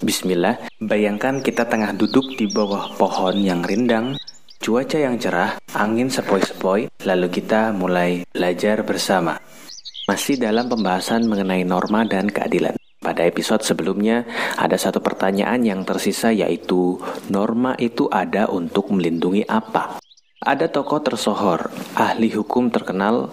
Bismillah, bayangkan kita tengah duduk di bawah pohon yang rindang, cuaca yang cerah, angin sepoi-sepoi, lalu kita mulai belajar bersama. Masih dalam pembahasan mengenai norma dan keadilan. Pada episode sebelumnya, ada satu pertanyaan yang tersisa yaitu, norma itu ada untuk melindungi apa? Ada tokoh tersohor, ahli hukum terkenal,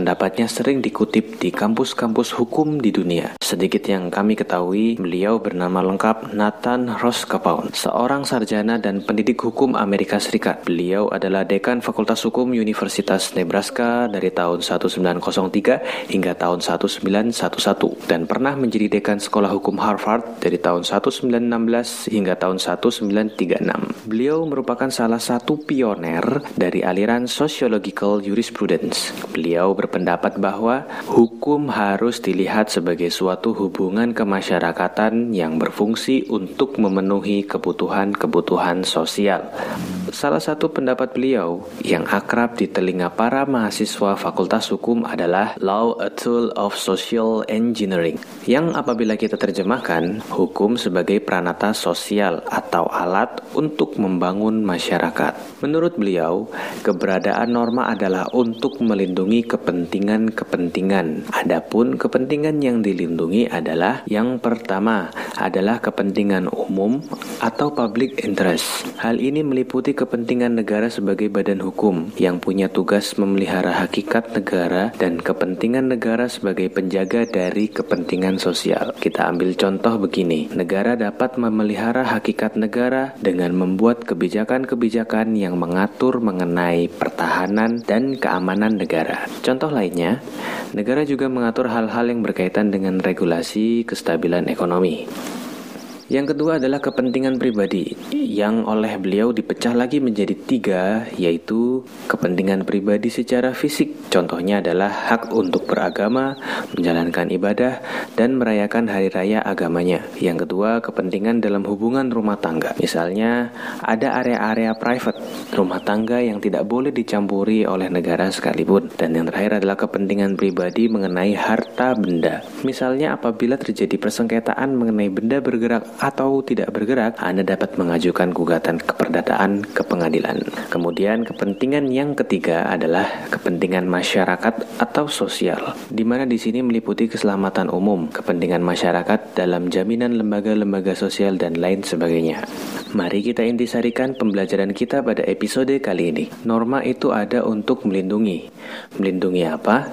Pendapatnya sering dikutip di kampus-kampus hukum di dunia. Sedikit yang kami ketahui, beliau bernama lengkap Nathan Roscoe, seorang sarjana dan pendidik hukum Amerika Serikat. Beliau adalah dekan Fakultas Hukum Universitas Nebraska dari tahun 1903 hingga tahun 1911 dan pernah menjadi dekan Sekolah Hukum Harvard dari tahun 1916 hingga tahun 1936. Beliau merupakan salah satu pioner dari aliran Sociological Jurisprudence. Beliau berpendapat bahwa hukum harus dilihat sebagai suatu hubungan kemasyarakatan yang berfungsi untuk memenuhi kebutuhan-kebutuhan sosial. Salah satu pendapat beliau yang akrab di telinga para mahasiswa Fakultas Hukum adalah Law a Tool of Social Engineering, yang apabila kita terjemahkan, hukum sebagai pranata sosial atau alat untuk membangun masyarakat. Menurut beliau, keberadaan norma adalah untuk melindungi kepentingan kepentingan-kepentingan. Adapun kepentingan yang dilindungi adalah yang pertama adalah kepentingan umum atau public interest. Hal ini meliputi kepentingan negara sebagai badan hukum yang punya tugas memelihara hakikat negara dan kepentingan negara sebagai penjaga dari kepentingan sosial. Kita ambil contoh begini. Negara dapat memelihara hakikat negara dengan membuat kebijakan-kebijakan yang mengatur mengenai pertahanan dan keamanan negara. Contoh Contoh lainnya, negara juga mengatur hal-hal yang berkaitan dengan regulasi kestabilan ekonomi. Yang kedua adalah kepentingan pribadi yang oleh beliau dipecah lagi menjadi tiga yaitu kepentingan pribadi secara fisik contohnya adalah hak untuk beragama, menjalankan ibadah, dan merayakan hari raya agamanya. Yang kedua kepentingan dalam hubungan rumah tangga misalnya ada area-area private rumah tangga yang tidak boleh dicampuri oleh negara sekalipun. Dan yang terakhir adalah kepentingan pribadi mengenai harta benda. Misalnya apabila terjadi persengketaan mengenai benda bergerak atau tidak bergerak, Anda dapat mengajukan gugatan keperdataan ke pengadilan. Kemudian kepentingan yang ketiga adalah kepentingan masyarakat atau sosial, di mana di sini meliputi keselamatan umum, kepentingan masyarakat dalam jaminan lembaga-lembaga sosial dan lain sebagainya. Mari kita intisarikan pembelajaran kita pada episode kali ini. Norma itu ada untuk melindungi. Melindungi apa?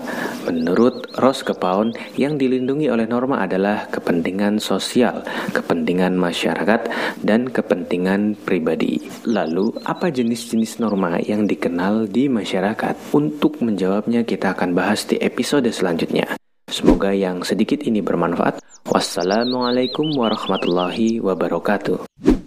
Menurut Ross Kepaun, yang dilindungi oleh norma adalah kepentingan sosial, kepentingan masyarakat, dan kepentingan pribadi. Lalu, apa jenis-jenis norma yang dikenal di masyarakat? Untuk menjawabnya, kita akan bahas di episode selanjutnya. Semoga yang sedikit ini bermanfaat. Wassalamualaikum warahmatullahi wabarakatuh.